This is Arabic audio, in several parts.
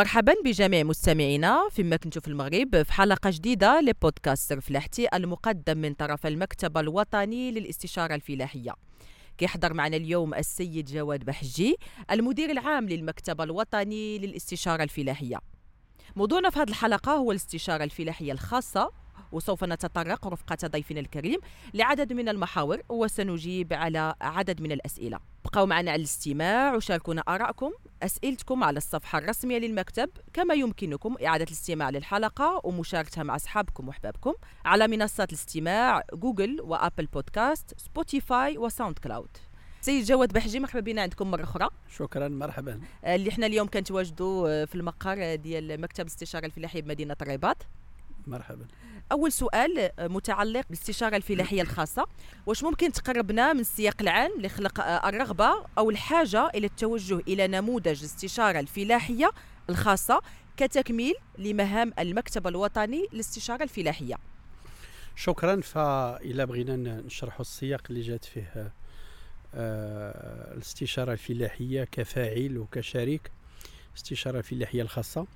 مرحبا بجميع مستمعينا فيما كنتوا في المغرب في حلقة جديدة لبودكاست فلاحتي المقدم من طرف المكتب الوطني للاستشارة الفلاحية. كيحضر معنا اليوم السيد جواد بحجي المدير العام للمكتب الوطني للاستشارة الفلاحية. موضوعنا في هذه الحلقة هو الاستشارة الفلاحية الخاصة وسوف نتطرق رفقة ضيفنا الكريم لعدد من المحاور وسنجيب على عدد من الأسئلة. ابقوا معنا على الاستماع وشاركونا آرائكم أسئلتكم على الصفحة الرسمية للمكتب كما يمكنكم إعادة الاستماع للحلقة ومشاركتها مع أصحابكم وأحبابكم على منصات الاستماع جوجل وأبل بودكاست سبوتيفاي وساوند كلاود سيد جواد بحجي مرحبا بنا عندكم مرة أخرى. شكرا مرحبا. آه، اللي حنا اليوم كنتواجدوا آه، في المقر ديال مكتب الاستشارة الفلاحية بمدينة الرباط مرحبا. أول سؤال آه، متعلق بالاستشاره الفلاحية الخاصة. واش ممكن تقربنا من السياق العام لخلق الرغبة أو الحاجة إلى التوجه إلى نموذج الاستشاره الفلاحية الخاصة كتكميل لمهام المكتب الوطني للاستشاره الفلاحية؟ شكرا. فإلا بغينا نشرحوا السياق اللي جات فيه آه، الاستشارة الفلاحية كفاعل وكشريك الاستشاره الفلاحية الخاصة.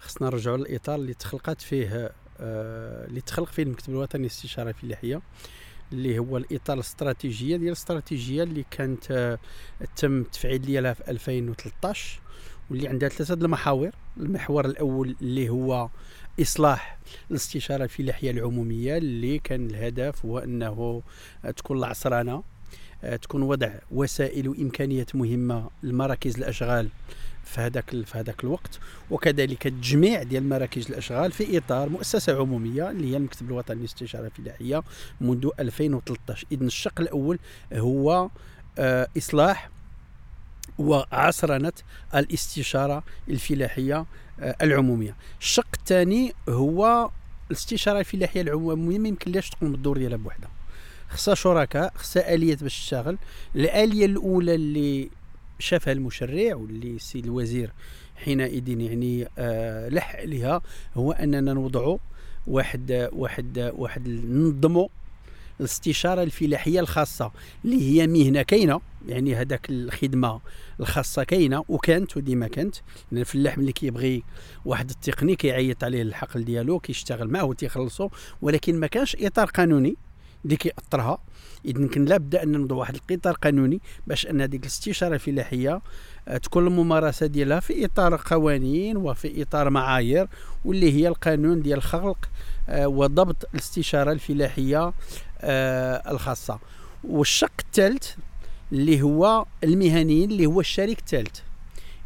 خصنا نرجعوا للإطار اللي تخلقت فيه آه، اللي تخلق فيه المكتب الوطني للاستشارة الفلاحيه اللي هو الإطار الاستراتيجية ديال الاستراتيجية اللي كانت آه، تم التفعيل ديالها في 2013 واللي عندها ثلاثة المحاور. المحور الأول اللي هو إصلاح الاستشارة الفلاحيه العمومية اللي كان الهدف هو أنه تكون العصرانة آه، تكون وضع وسائل وإمكانيات مهمة لمراكز الأشغال في هذاك في هذاك الوقت. وكذلك التجميع ديال مراكز الأشغال في إطار مؤسسة عمومية اللي هي المكتب الوطني للاستشارة الفلاحيه منذ 2013 اذا الشق الأول هو آه، إصلاح وعصرنة الاستشارة الفلاحية آه، العمومية. الشق الثاني هو الاستشارة الفلاحية العمومية ما يمكنلاش تقوم بالدور ديالها بوحدها. خصها شركاء خصها آليات باش تشتغل. الآلية الأولى اللي شافها المشرع واللي السيد الوزير حينئذ يعني آه لح عليها هو أننا نوضعوا واحد واحد واحد ننظموا الاستشارة الفلاحية الخاصة اللي هي مهنة كاينة يعني هذاك الخدمة الخاصة كاينة وكانت وديما كانت. لأن الفلاح ملي كيبغي واحد التقني كيعيط عليه الحقل ديالو كيشتغل معاه وتيخلصو ولكن ما كانش إطار قانوني. اللي كيأطرها. اذا كان لابد أن نوضع واحد القطار قانوني باش أن هذيك الاستشارة الفلاحيه آه، تكون الممارسة ديالها في إطار قوانين وفي إطار معايير واللي هي القانون ديال خلق آه، وضبط الاستشارة الفلاحيه آه، الخاصة. والشق الثالث اللي هو المهنيين اللي هو الشريك الثالث.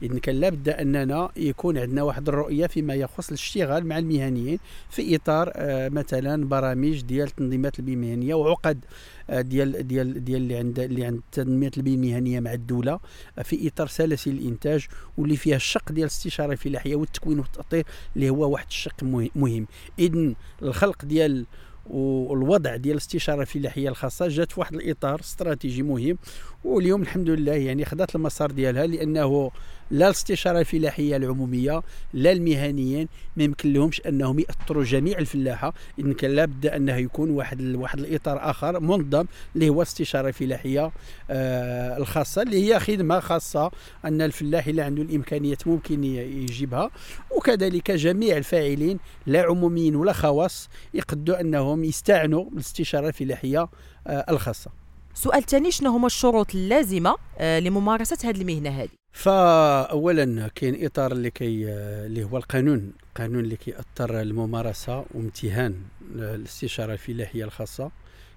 اذا كان لابد أننا يكون عندنا واحد الرؤية فيما يخص الاشتغال مع المهنيين في إطار آه مثلا برامج ديال التنظيمات المهنية وعقد آه ديال ديال ديال اللي عند اللي عند البيئيه المهنية مع الدولة آه في إطار سلاسل الإنتاج واللي فيها الشق ديال الاستشاره الفلاحيه والتكوين والتاطير اللي هو واحد الشق مهم. اذا الخلق ديال والوضع ديال الاستشاره الفلاحيه الخاصة جات في واحد الإطار استراتيجي مهم واليوم الحمد لله يعني خدات المسار ديالها لأنه لا الاستشارة الفلاحية العمومية لا المهنيين ما يمكن لهمش أنهم يأثروا جميع الفلاحة. اذا كان لابد أنه يكون واحد واحد الإطار آخر منظم اللي هو الاستشاره الفلاحيه آه الخاصة اللي هي خدمة خاصة أن الفلاح اللي عنده الإمكانيات ممكن يجيبها. وكذلك جميع الفاعلين لا عموميين ولا خواص يقدوا أنهم يستعنوا بالاستشارة الفلاحية آه الخاصة. سؤال ثاني شنو هما الشروط اللازمة آه لممارسة هذه المهنة هذه؟ فاولا كاين إطار اللي كي اللي هو القانون القانون اللي كيأثر الممارسة وامتهان الاستشارة الفلاحية الخاصة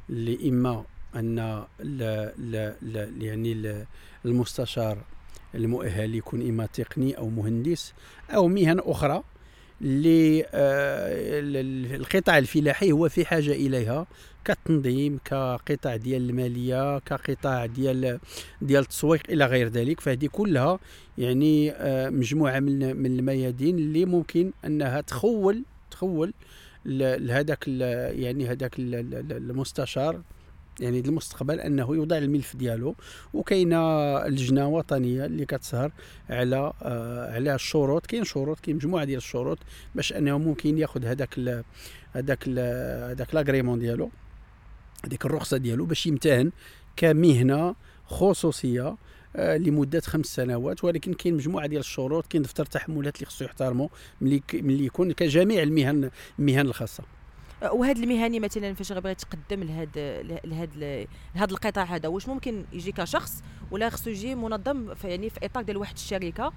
اللي إما أن لا لا لا يعني المستشار المؤهل يكون إما تقني أو مهندس أو مهن أخرى. اللي القطاع الفلاحي هو في حاجة إليها كتنظيم كقطاع ديال المالية كقطاع ديال ديال التسويق إلى غير ذلك. فهذه كلها يعني آه، مجموعة من من الميادين اللي ممكن أنها تخول تخول لهذاك يعني هذاك المستشار يعني المستقبل أنه يوضع الملف ديالو وكاينة لجنة وطنية اللي كتسهر على آه على الشروط. كاين شروط كاين مجموعة ديال الشروط باش أنه ممكن ياخذ هذاك هذاك هذاك لاغريمون ديالو هذيك الرخصة ديالو باش يمتهن كمهنة خصوصية آه، لمدة خمس سنوات. ولكن كاين مجموعة ديال الشروط كاين دفتر تحملات اللي خصو يحترموا ملي ملي يكون كجميع المهن المهن الخاصة. وهذا المهني مثلا فاش غيبغي يتقدم لهذا لهذا لهذا القطاع هذا واش ممكن يجي كشخص ولا خصو يجي منظم في يعني في إطار ديال واحد الشركة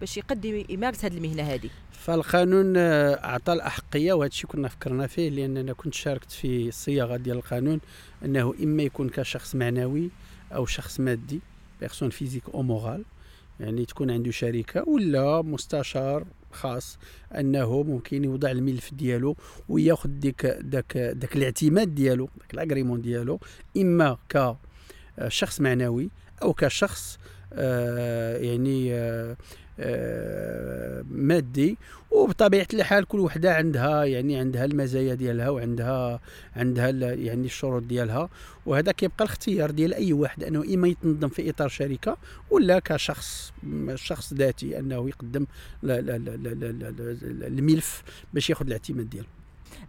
باش يقدم يمارس هذه المهنة هذه فالقانون آه، أعطى الأحقية وهذا الشيء كنا فكرنا فيه لأن أنا كنت شاركت في الصياغه ديال القانون أنه إما يكون كشخص معنوي أو شخص مادي personne physique أو morale يعني تكون عنده شركة ولا مستشار خاص أنه ممكن يوضع الملف ديالو ويأخذ ديك داك داك الاعتماد ديالو داك ال agrément ديالو إما كشخص معنوي أو كشخص آه يعني آه آه، مادي وبطبيعة الحال كل وحدة عندها يعني عندها المزايا ديالها وعندها عندها يعني الشروط ديالها. وهذا كيبقى الاختيار ديال أي واحد أنه إما يتنظم في إطار شركة ولا كشخص شخص ذاتي أنه يقدم الملف باش ياخذ الاعتماد ديالو. آه،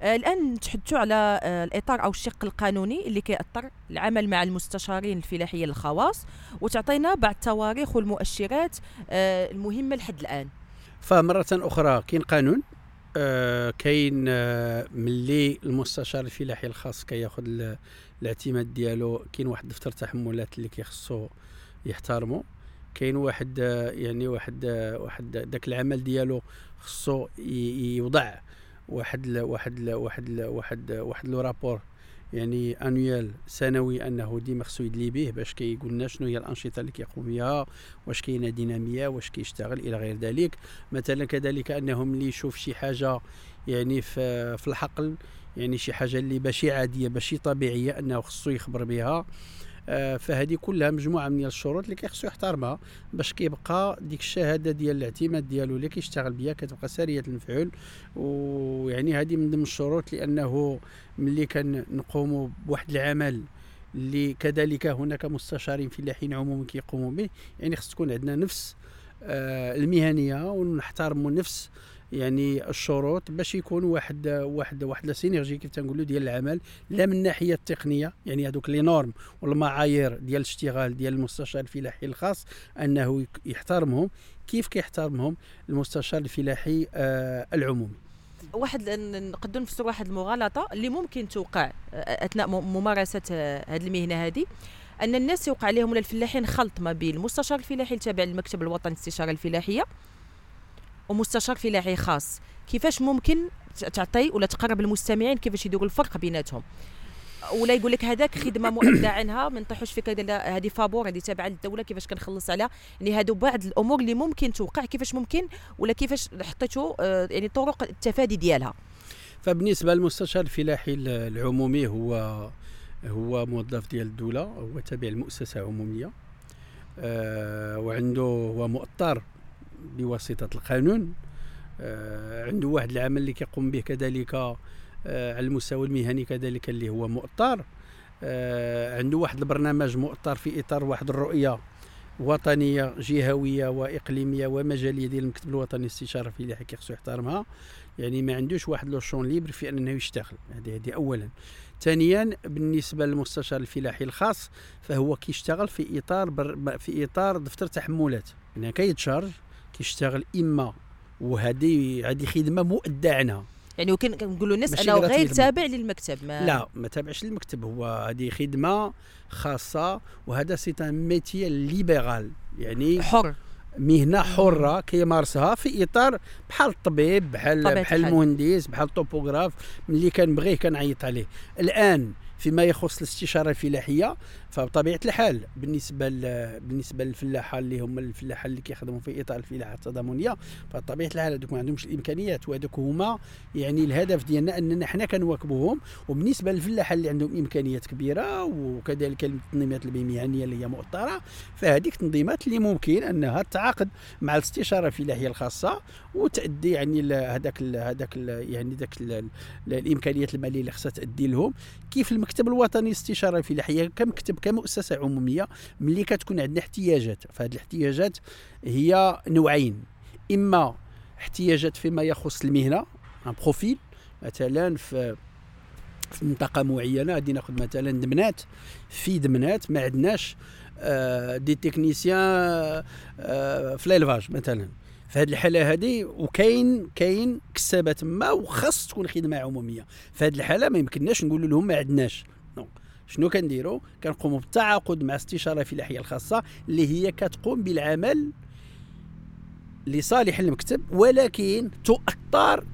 الآن نتحدثوا على آه، الإطار أو الشق القانوني اللي كيأثر العمل مع المستشارين الفلاحيين الخواص وتعطينا بعض التواريخ والمؤشرات آه، المهمة لحد الآن. فمرة أخرى كاين قانون آه كاين آه ملي المستشار الفلاحي الخاص كياخذ الاعتماد ديالو كاين واحد دفتر تحملات اللي كيخصو يحترمه كاين واحد يعني واحد واحد داك العمل ديالو خصو يوضع واحد ل واحد ل واحد ل واحد واحد لو رابور يعني انويال سنوي أنه ديما خصو يدلي به باش كيقول لنا شنو هي الأنشطة اللي كيقوم بها واش كاينة دينامية واش كيشتغل إلى غير ذلك. مثلا كذلك انه ملي يشوف شي حاجة يعني في في الحقل يعني شي حاجة اللي ماشي عاديه ماشي طبيعية أنه خصو يخبر بها. فهذه كلها مجموعة من الشروط اللي كيخصو يحترمها باش كيبقى ديك الشهادة ديال الاعتماد ديالو اللي كيشتغل بها كتبقى ساريه المفعول. ويعني هذه من ضمن الشروط لأنه ملي كنقوموا بواحد العمل اللي كذلك هناك مستشارين فلاحين عموما كيقوموا به يعني خص تكون عندنا نفس آه، المهنية ونحترموا نفس يعني الشروط باش يكون واحد واحد واحد la synergie كيف تنقولوا ديال العمل لا من الناحية التقنية. يعني هذوك les normes والمعايير ديال الاشتغال ديال المستشار الفلاحي الخاص أنه يحترمهم. كيف كيحترمهم؟ المستشار الفلاحي آه العمومي. واحد نقدر نفسر واحد المغالطة اللي ممكن توقع آه، أثناء ممارسة آه، هذه المهنة هذه أن الناس يوقع عليهم ولا الفلاحين خلط ما بين المستشار الفلاحي التابع للمكتب الوطني للاستشارة الفلاحية ومستشار فلاحي خاص. كيفاش ممكن تعطي ولا تقرب المستمعين كيفاش يديروا الفرق بيناتهم؟ ولا يقول لك هذاك خدمة مؤدى عنها ما نطيحوش فيك هذه فابور هذه تابعة للدولة كيفاش كنخلص عليها يعني هادو بعض الأمور اللي ممكن توقع كيفاش ممكن ولا كيفاش حطيتوا آه، يعني طرق التفادي ديالها. فبالنسبة للمستشار الفلاحي العمومي هو هو موظف ديال الدولة هو تابع لمؤسسة عمومية. آه وعنده هو مؤطر بواسطة القانون آه، عنده واحد العمل اللي كيقوم به كذلك آه، على المستوى المهني كذلك اللي هو مؤطر. آه، عنده واحد البرنامج مؤطر في إطار واحد الرؤية وطنية جهوية وإقليمية ومجالية ديال المكتب الوطني للاستشارة الفلاحي كيخصو يحترمها. يعني ما عندوش واحد لو شون ليبر في أنه يشتغل. هذه هذه اولا. ثانيا بالنسبة للمستشار الفلاحي الخاص فهو كيشتغل في إطار بر في إطار دفتر تحملات. يعني كيتشارج كيشتغل إما وهذه هذه خدمة مؤدى عنها يعني وكان كنقولوا الناس أنه غير تابع. للمكتب ما لا ما تابعش للمكتب. هو هذه خدمة خاصة وهذا c'est un métier libéral يعني حر. مهنة حرة كيمارسها في إطار بحال الطبيب بحال بحال المهندس بحال ال topographe ملي كنبغيه كنعيط عليه. الآن فيما يخص الاستشارة الفلاحية. فبطبيعة الحال بالنسبة بالنسبة للفلاحة اللي هم الفلاحة اللي كيخدموا في إطار الفلاحة التضامنية فبطبيعة الحال هذوك ما عندهمش الإمكانيات وهذوك هما يعني الهدف ديالنا أننا حنا كنواكبوهم. وبالنسبة للفلاحة اللي عندهم إمكانيات كبيرة وكذلك التنظيمات المهنيه اللي هي مؤطرة فهذيك التنظيمات اللي ممكن أنها تعاقد مع الاستشارة الفلاحية الخاصة وتأدي يعني هذاك هذاك يعني ذاك الإمكانيات المالية اللي خصها تأدي لهم. كيف المكتب الوطني للاستشاره الفلاحيه كمكتب كمؤسسة عمومية ملي كتكون عندنا احتياجات. فهذه الاحتياجات هي نوعين. إما احتياجات فيما يخص المهنة ان بروفيل مثلا في في منطقة معينة غادي ناخذ مثلا دمنات. في دمنات ما عندناش آه دي تكنيسيان آه في ليلفاج مثلا. في هذه الحالة هذه وكاين كاين كسابه تما وخاص تكون خدمة عمومية. في هذه الحالة ما يمكنناش نقولوا لهم ما عندناش. شنو كنديروا؟ كنقوموا بالتعاقد مع استشارة فلاحيه الخاصة اللي هي كتقوم بالعمل لصالح المكتب ولكن تؤطر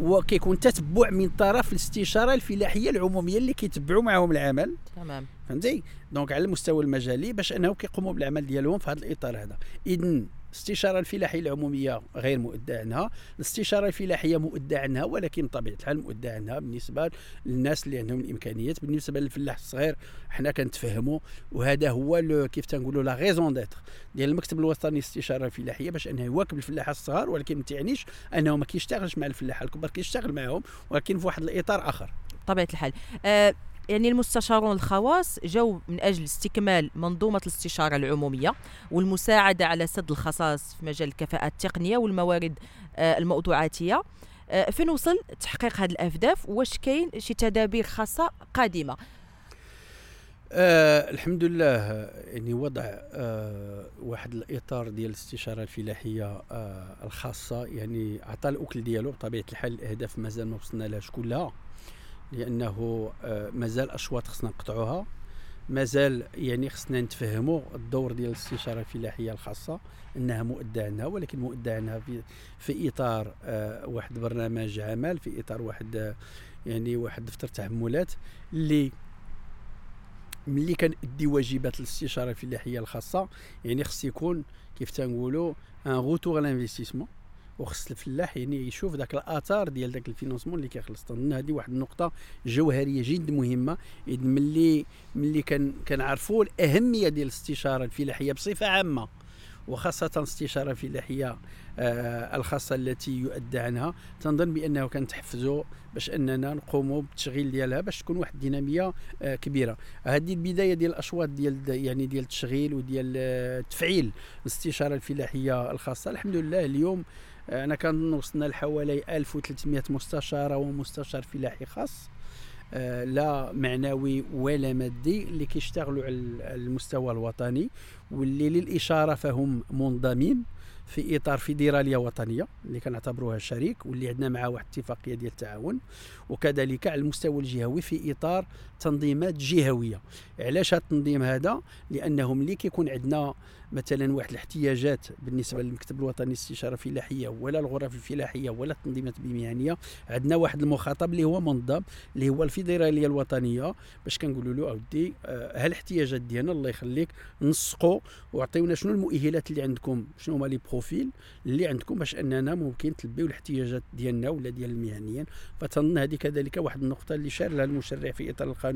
وكيكون تتبع من طرف الاستشارة الفلاحيه العمومية اللي كيتبعوا معهم العمل. تمام. فهمتي؟ Donc على المستوى المجالي باش انه كيقوموا بالعمل ديالهم في هذا الإطار هذا. اذا الاستشاره الفلاحية العمومية غير مؤدى عنها. الاستشارة الفلاحية مؤدى عنها ولكن بطبيعه الحال مؤدى عنها بالنسبة للناس اللي عندهم الإمكانيات. بالنسبة للفلاح الصغير حنا كنتفهموا وهذا هو كيف تنقولوا la raison d'être ديال المكتب الوطني للاستشارة الفلاحية باش أنه يواكب الفلاحه الصغار ولكن ما تعنيش أنه ما كيشتغلش مع الفلاحه الكبار كيشتغل معهم ولكن في واحد الإطار آخر. بطبيعه الحال. أه يعني المستشارون الخواص جو من أجل استكمال منظومة الاستشارة العمومية والمساعدة على سد الخصائص في مجال الكفاءة التقنية والموارد آه، الموضوعاتية. آه، فين وصل تحقيق هذه الأهداف واش كاين شي تدابير خاصة قادمة؟ آه الحمد لله. يعني وضع آه واحد الإطار ديال الاستشارة الفلاحية آه الخاصة يعني عطى الأكل ديالو بطبيعة الحال الأهداف مازال ما وصلنا لهاش كلها. لأنه آه، مازال أشواط خصنا نقطعوها. مازال يعني خصنا نتفهموا الدور ديال الاستشارة الفلاحيه الخاصة إنها مؤدى عنها ولكن مؤدى عنها في في إطار آه، واحد برنامج عمل في إطار واحد آه، يعني واحد دفتر تحملات اللي ملي كنأدي واجبات الاستشارة الفلاحيه الخاصة. يعني خص يكون كيف تنقولوا un retour l'investissement وخص الفلاح يعني يشوف ذاك الآثار ديال ذاك الفينونسمون اللي كيخلص. تظن هذه واحد النقطة جوهرية جد مهمة إذ ملي ملي كان كنعرفوا الأهمية ديال الاستشارة الفلاحية بصفة عامة وخاصة الاستشارة الفلاحية آه الخاصة التي يؤدى عنها تنظن بأنه كنتحفزوا باش أننا نقوموا بالتشغيل ديالها باش تكون واحد الدينامية آه كبيرة. هذه البداية ديال الأشواط ديال يعني ديال التشغيل وديال آه تفعيل الاستشارة الفلاحية الخاصة. الحمد لله اليوم أنا كان وصلنا لحوالي 1300 مستشار ومستشار فلاحي خاص. آه، لا معنوي ولا مادي اللي كيشتغلوا على المستوى الوطني واللي للإشارة فهم منضمين في إطار فيدرالية وطنية اللي كنعتبروها شريك واللي عندنا معها واحد الاتفاقيه ديال التعاون. وكذلك على المستوى الجهوي في إطار تنظيمات جهوية. علاش هذا التنظيم هذا؟ لأنه ملي كيكون عندنا مثلا واحد الاحتياجات بالنسبة للمكتب الوطني للاستشارة الفلاحية ولا الغرف الفلاحية ولا التنظيمات المهنيه عندنا واحد المخاطب اللي هو منظم اللي هو الفيدرالية الوطنية. باش كنقولوا له أودي آه، الاحتياجات ديالنا الله يخليك نسقوا وعطيونا شنو المؤهلات اللي عندكم شنو هما لي بروفيل اللي عندكم باش أننا ممكن تلبيو الاحتياجات ديالنا ولا ديال المهنيين. فتظن هذه كذلك واحد النقطة اللي شار لها المشرع في إطار القانون.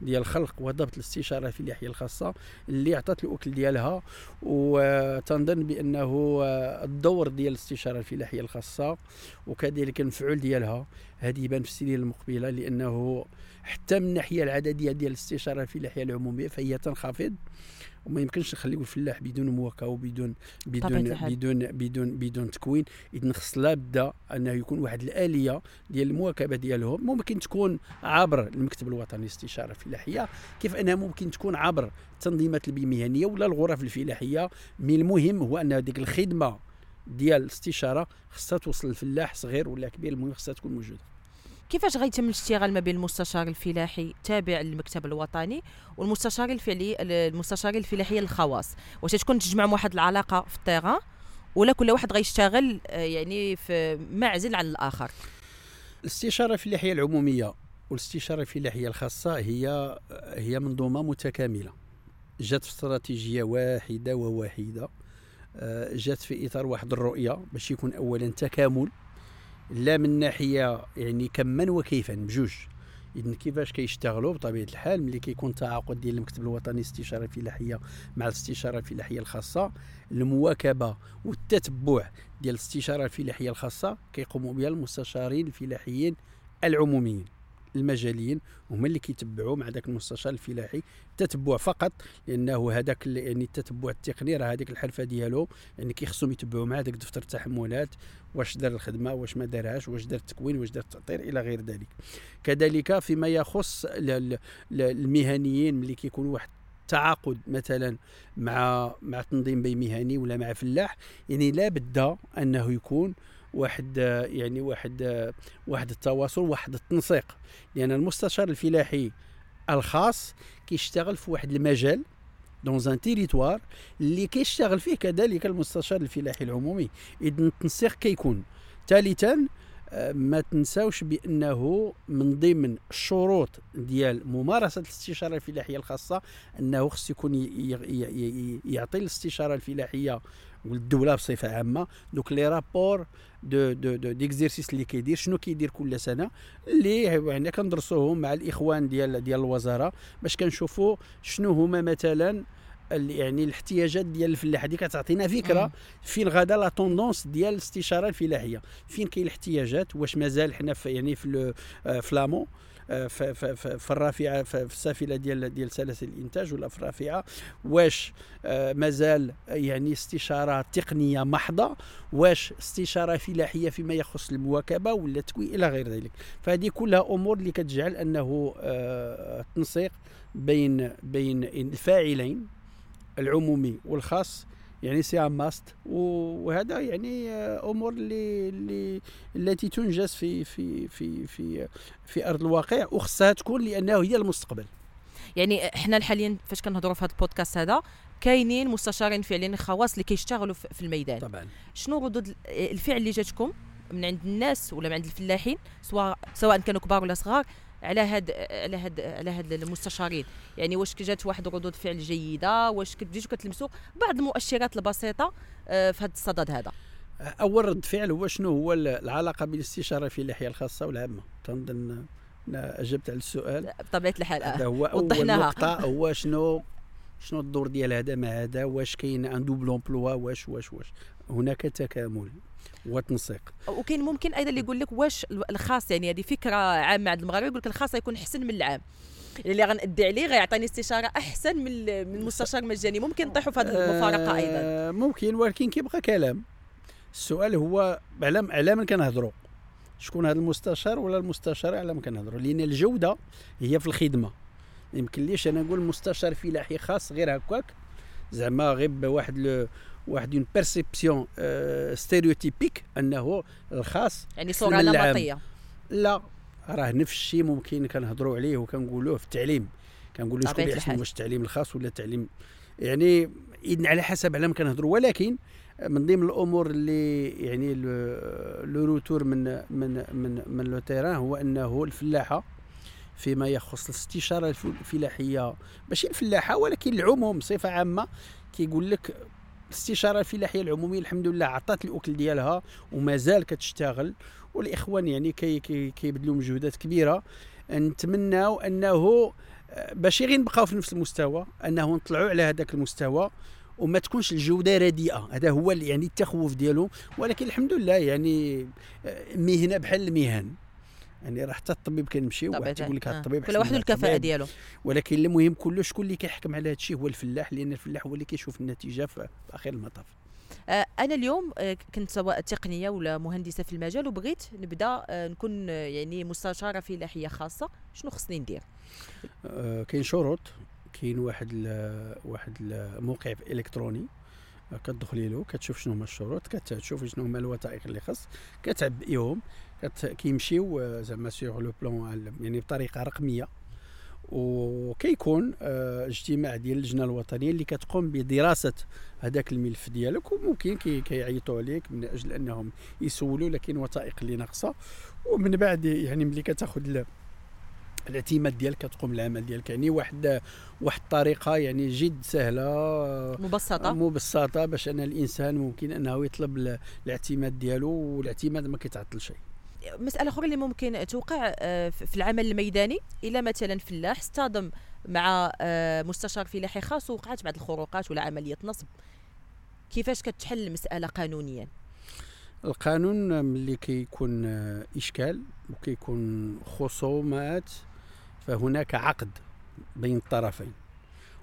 ديال الخلق وضبط الاستشارة الفلاحيه الخاصة اللي عطات الاكل ديالها وتنظن بأنه الدور ديال الاستشارة الفلاحيه الخاصة وكذلك المفعول ديالها هذه يبان في السنين المقبلة لأنه حتى من الناحية العددية ديال الاستشارة الفلاحيه العمومية فهي تنخفض وما يمكنش نخليو الفلاح بدون مواكبه وبدون بدون بدون بدون بدون تكوين. اذا خص لابد انه يكون واحد الآلية ديال المواكبة ديالهم ممكن تكون عبر المكتب الوطني للاستشارة الفلاحيه كيف أنها ممكن تكون عبر التنظيمات المهنية ولا الغرف الفلاحية. من المهم هو أن هذيك الخدمة ديال الاستشارة خصها توصل للفلاح صغير ولا كبير المهم خصها تكون موجودة. كيفاش غيتم الاشتغال ما بين المستشار الفلاحي تابع للمكتب الوطني والمستشار الفعلي المستشار الفلاحي الخواص؟ واش تكون تجمعهم واحد العلاقة في التيغان ولا كل واحد غيشتغل آه، يعني في معزل عن الآخر؟ الاستشارة الفلاحية العمومية والاستشارة الفلاحية الخاصة هي هي منظومة متكاملة. جات في استراتيجية واحدة وواحدة آه، جات في إطار واحد الرؤية باش يكون اولا تكامل. لا من ناحية يعني كما وكيفا بجوج. اذا كيفاش كيشتغلوا بطبيعة الحال ملي كيكون تعاقد ديال المكتب الوطني للاستشاره الفلاحيه مع الاستشارة الفلاحيه الخاصة المواكبة والتتبع ديال الاستشارة الفلاحيه الخاصة كيقوموا بها المستشارين الفلاحيين العموميين. المجاليين هما اللي كيتبعوا مع ذاك المستشار الفلاحي. تتبع فقط لأنه هذاك يعني التتبع التقني راه هذيك الحرفة ديالو يعني كيخصهم يتبعوا معاه ذاك دفتر التحملات واش دار الخدمة واش ما دارهاش واش دار التكوين واش دار التأطير إلى غير ذلك. كذلك فيما يخص المهنيين ملي كيكون واحد تعاقد مثلا مع مع تنظيم بي مهني ولا مع فلاح يعني لا بد أنه يكون واحد يعني واحد واحد التواصل واحد التنسيق. لأن المستشار الفلاحي الخاص كيشتغل في واحد المجال دون ان تيريتوار اللي كيشتغل فيه كذلك المستشار الفلاحي العمومي. اذا التنسيق كيكون. ثالثا ما تنساوش بأنه من ضمن الشروط ديال ممارسة الاستشارة الفلاحية الخاصة أنه خص يكون يعطي الاستشارة الفلاحية والدولة بصفة عامة. Donc les rapports de de de d'exercice اللي كيدير شنو كيدير كل سنة اللي يعني كندرسوهم مع الإخوان ديال ديال الوزارة باش كنشوفوا شنو هما مثلا يعني الاحتياجات ديال الفلاح. هذه كتعطينا فكرة فين غادا لا توندونس ديال الاستشارة الفلاحية. فين كاين الاحتياجات؟ واش مازال حنا في يعني في فلامو في الرافعة في السافلة ديال ديال سلاسل الإنتاج ولا في الرافعة. واش آه، مازال يعني استشارة تقنية محضة. واش استشارة فلاحية فيما يخص المواكبة ولا التكوين إلى غير ذلك. فهذه كلها أمور اللي كتجعل أنه التنسيق آه، بين بين الفاعلين العمومي والخاص يعني c'est must. وهذا يعني أمور اللي اللي التي تنجز في في في في في أرض الواقع وخصها تكون لأنه هي المستقبل. يعني إحنا حاليا فاش كنهضروا في هذا البودكاست هذا كاينين مستشارين فعليا خواص اللي كيشتغلوا في الميدان. طبعا. شنو ردود الفعل اللي جاتكم من عند الناس ولا من عند الفلاحين سواء سواء كانوا كبار ولا صغار على هاد على هاد على هاد المستشارين. يعني واش جات واحد ردود فعل جيدة واش بديتوا كتلمسوا بعض المؤشرات البسيطة آه، في هذا الصدد هذا. أول رد فعل هو شنو؟ هو العلاقة بين الاستشارة في اللحية الخاصة والعامة. تنظن أجبت على السؤال. بطبيعة الحال هذا هو أول نقطة. هو شنو؟ شنو الدور ديال هذا مع هذا؟ واش كاين ان دوبل امبلوا واش واش واش؟ هناك تكامل. وتنسيق. وكاين ممكن أيضا اللي يقول لك واش الخاص يعني هذه فكرة عامة عند المغاربة يقول لك الخاص يكون أحسن من العام. اللي غنأدي عليه غيعطيني استشارة أحسن من من مستشار مجاني ممكن نطيحوا في هذه المفارقة أيضا. آه، ممكن ولكن كيبقى كلام. السؤال هو على على من كنهضروا؟ شكون هذا المستشار ولا المستشار على من كنهضروا؟ لأن الجودة هي في الخدمة. يمكن ليش أنا نقول مستشار فلاحي خاص غير هكاك. زعما غير بواحد واحد une perception stéréotypique أنه الخاص يعني صورة نمطيه لا راه نفس الشيء ممكن كنهضروا عليه وكنقولوه في التعليم. كنقولوا شكون اللي احسن واش التعليم الخاص ولا التعليم؟ يعني إذن على حسب على ما كنهضروا. ولكن من ضمن الأمور اللي يعني لو روتور من من من من لو تيران هو أنه الفلاحة فيما يخص الاستشارة الفلاحية. ماشي الفلاحة ولكن العموم بصفة عامة كيقول لك الاستشاره الفلاحيه العمومية الحمد لله عطات الاكل ديالها ومازال كتشتغل. والإخوان يعني كي كي كيبذلوا مجهودات كبيرة. نتمناو أنه آه، باش غير نبقاو في نفس المستوى أنه نطلعوا على هذاك المستوى وما تكونش الجودة رديئة. هذا هو يعني التخوف ديالهم ولكن الحمد لله يعني آه، مهنة بحال المهن. يعني راه حتى الطبيب كنمشي واحد تقول لك هذا الطبيب كل واحد الكفاءة ديالو. ولكن المهم كله شكون اللي كيحكم على هذا الشيء هو الفلاح لأن الفلاح هو اللي كيشوف النتيجة في آخر المطاف. آه، أنا اليوم آه، كنت سواء تقنية ولا مهندسة في المجال وبغيت نبدأ آه، نكون يعني مستشارة فلاحيه خاصة. شنو خصني ندير؟ كاين شروط كاين واحد واحد الموقع إلكتروني كتدخلي له كتشوف شنو هما الشروط كتشوف شنو هما الوثائق اللي خص كتعبئيهم كيمشيو زعما سيغ لو بلون يعني بطريقة رقمية. وكيكون آه، اجتماع ديال اللجنة الوطنية اللي كتقوم بدراسة هذاك الملف ديالك وممكن كيعيطوا عليك من أجل أنهم يسولوا لكن وثائق اللي ناقصة. ومن بعد يعني ملي كتاخذ الاعتماد ديالك كتقوم العمل ديالك. يعني واحد واحد الطريقة يعني جد سهلة مبسطة. مبسطة باش أن الإنسان ممكن أنه يطلب الاعتماد ديالو والاعتماد ما كيتعطل شيء. مسألة أخرى اللي ممكن توقع آه، في العمل الميداني. الا مثلا فلاح اصطدم مع آه، مستشار فلاحي خاص ووقعت بعض الخروقات ولا عملية نصب. كيفاش كتحل المسألة قانونيا؟ القانون ملي كيكون آه، إشكال وكيكون خصومات فهناك عقد بين الطرفين.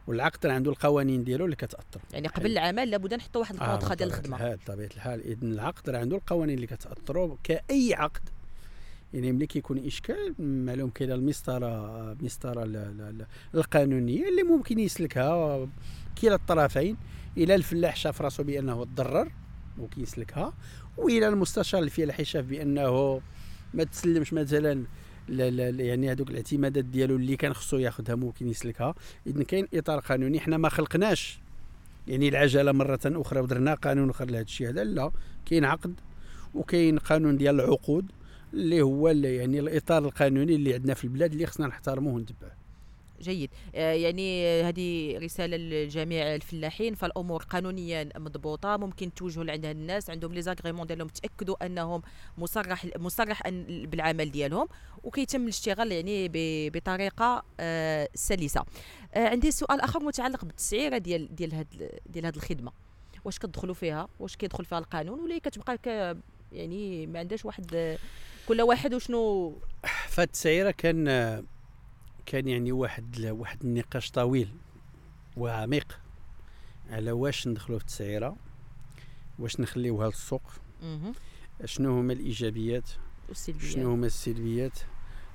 والعقد عنده القوانين ديالو اللي كتأثر. يعني قبل العمل لابد نحطوا واحد الكونطرا ديال بطبيعة الخدمه الحال بطبيعة الحال. اذا العقد راه عنده القوانين اللي كتاثروا كأي عقد يعني ملي كيكون إشكال معلوم كاينة المسطرة مسطرة ال- ال- ال- القانونية اللي ممكن يسلكها كلا الطرفين إلى الفلاح شاف راسو بأنه تضرر ممكن يسلكها وإلى المستشار الفلاحي شاف بأنه ما تسلمش مثلا لا لا يعني هذوك الاعتمادات ديالو اللي كان خصو ياخذها ممكن يسلكها. اذا كاين إطار قانوني. حنا ما خلقناش يعني العجله مرة أخرى ودرنا قانون آخر لهذا الشيء هذا لا. كاين عقد وكاين قانون ديال العقود اللي هو اللي يعني الإطار القانوني اللي عندنا في البلاد اللي خصنا نحترموه ونتبعوه. جيد. آه، يعني هذه رسالة لجميع الفلاحين فالأمور قانونيا مضبوطة ممكن توجهوا لعند هاد الناس عندهم لي زاغريمون ديالهم تأكدوا أنهم مصرح مصرح أن بالعمل ديالهم وكيتم الاشتغال يعني بطريقة آه، سلسة. آه، عندي سؤال آخر متعلق بالتسعيرة ديال ديال هاد ديال هاد الخدمة. واش كتدخلوا فيها؟ واش كيدخل فيها القانون؟ ولا كتبقى يعني ما عندهاش واحد كل واحد وشنو؟ فهاد التسعيرة كان كان يعني واحد واحد النقاش طويل وعميق. على واش ندخلوا في التسعيرة؟ واش نخليوها للسوق. شنو هما الإيجابيات؟ والسلبيه شنو هما السلبيات؟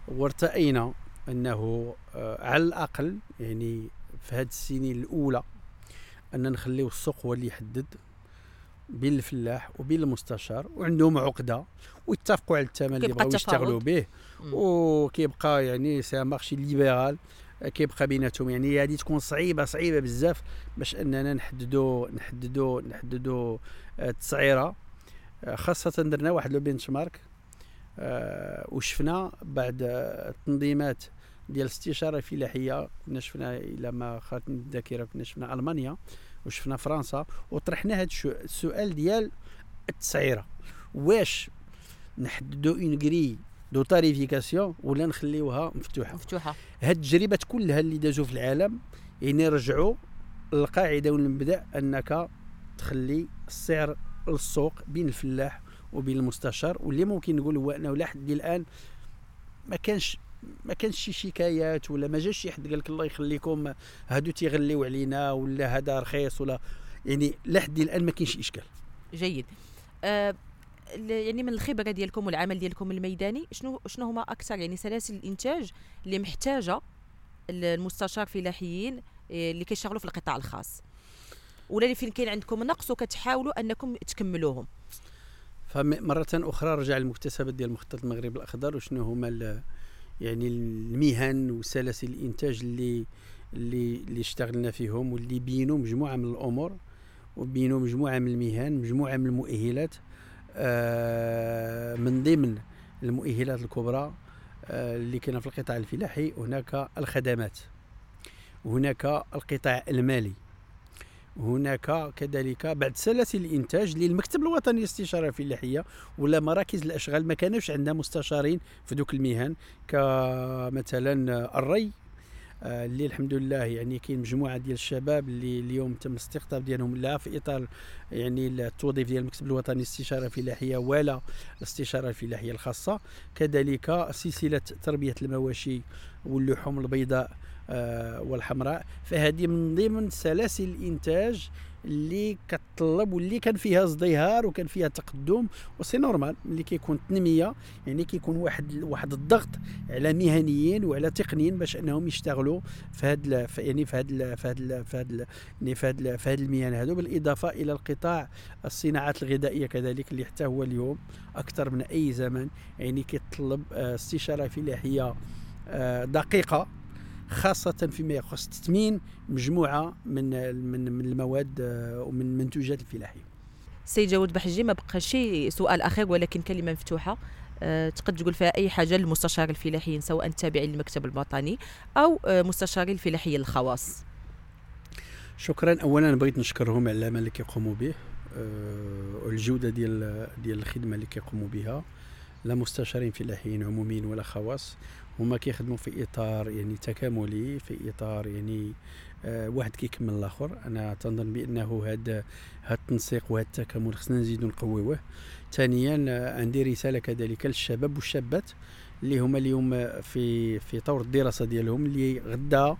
وارتأينا أنه آه، على الأقل يعني في هذه السنين الأولى أن نخليو السوق هو اللي يحدد. بين الفلاح وبين المستشار وعندهم عقدة ويتفقوا على الثمن اللي بغاو يشتغلوا. به. وكيبقى يعني c'est marché libéral كيبقى بيناتهم. يعني هذه تكون صعيبة صعيبة بزاف باش أننا نحددوا نحددوا نحددوا آه، التسعيره آه، خاصة درنا واحد le benchmark آه، وشفنا بعد التنظيمات ديال الاستشارة الفلاحية. كنا شفنا إلى ما خاطني الذاكرة كنا شفنا ألمانيا. وشفنا فرنسا وطرحنا هذا السؤال ديال التسعيرة. واش نحددوا une grille de tarification ولا نخليوها مفتوحة؟ مفتوحة. هاد التجربات كلها اللي دازوا في العالم يعني رجعوا للقاعدة والمبدأ أنك تخلي السعر للسوق بين الفلاح وبين المستشار واللي ممكن نقول هو أنه لحد الآن ما كانش ما كانش شي شكايات ولا ما جاش شي حد قال لك الله يخليكم هادو تيغليو علينا ولا هذا رخيص ولا يعني لحد الآن ما كاينش إشكال. جيد. آه ال- يعني من الخبرة ديالكم والعمل ديالكم الميداني شنو شنو هما أكثر يعني سلاسل الإنتاج اللي محتاجة ال- المستشار فلاحيين آه، اللي كيشتغلوا في القطاع الخاص؟ ولا اللي فين كاين عندكم نقص وكتحاولوا أنكم تكملوهم؟ فمرة أخرى رجع المكتسبات ديال مخطط المغرب الأخضر وشنو هما يعني المهن وسلاسل الإنتاج اللي اللي اللي اشتغلنا فيهم واللي بينوا مجموعة من الأمور وبينوا مجموعة من المهن مجموعة من المؤهلات آه، من ضمن المؤهلات الكبرى آه، اللي كاينة في القطاع الفلاحي هناك الخدمات هناك القطاع المالي. هناك كذلك بعد سلاسل الإنتاج للمكتب الوطني للاستشارة الفلاحيه ولا مراكز الأشغال. ما كانوش عندنا مستشارين في دوك المهن كمثلا الري آه، اللي الحمد لله يعني كاين مجموعة ديال الشباب اللي اليوم تم الاستقطاب ديالهم لا في إطار يعني التوظيف ديال المكتب الوطني للاستشارة الفلاحيه ولا الاستشارة الفلاحيه الخاصة. كذلك سلسلة تربية المواشي واللحوم البيضاء والحمراء. فهذه من ضمن سلاسل الإنتاج اللي كتطلب واللي كان فيها ازدهار وكان فيها تقدم. و c'est normal ملي كيكون التنميه يعني كيكون واحد واحد الضغط على مهنيين وعلى تقنيين باش أنهم يشتغلوا في هاد يعني في هاد في هاد في هاد يعني في هاد في هاد المهن هادو. بالإضافة إلى القطاع الصناعات الغذائية كذلك اللي حتى هو اليوم أكثر من أي زمن يعني كيتطلب آه، استشارة فلاحية آه، دقيقة. خاصة فيما يخص تثمين مجموعة من من من المواد آه، ومن منتوجات الفلاحية. سي جواد بحجي ما بقى شي سؤال اخير ولكن كلمة مفتوحة. أه تقد تقول فيها أي حاجة للمستشار الفلاحيين سواء التابعين للمكتب الوطني أو أه مستشاري الفلاحيين الخواص شكرا. اولا بغيت نشكرهم على العمل اللي كيقوموا به آه، والجودة ديال ديال الخدمة اللي كيقوموا بها. لا مستشارين فلاحيين عموميين ولا خواص. هما كيخدموا في إطار يعني تكاملي في إطار يعني آه واحد كيكمل الآخر. أنا تنظن بأنه هذا التنسيق وهذا التكامل خصنا نزيدو نقويوه. ثانيا آه عندي رسالة كذلك للشباب والشابات اللي هما اليوم في في طور الدراسة ديالهم اللي غدا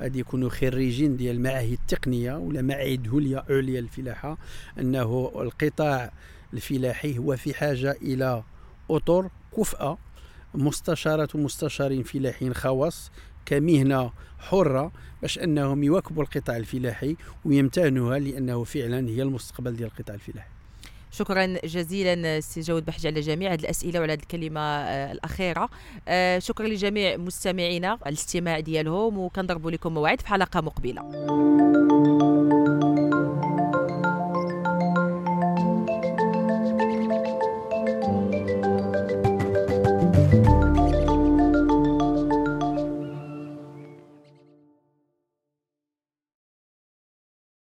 غادي يكونوا خريجين ديال المعاهد التقنية ولا معاهد عليا عليا الفلاحة. أنه القطاع الفلاحي هو في حاجة إلى أطر كفأة. مستشارات ومستشارين فلاحيين خواص كمهنة حرة باش أنهم يواكبوا القطاع الفلاحي ويمتهنوها لأنه فعلا هي المستقبل ديال القطاع الفلاحي. شكرا جزيلا سي جود بحج على جميع هذه الأسئلة وعلى هذه الكلمة آه، الأخيرة. آه، شكرا لجميع مستمعينا على الاستماع ديالهم وكنضربوا لكم موعد في حلقة مقبلة.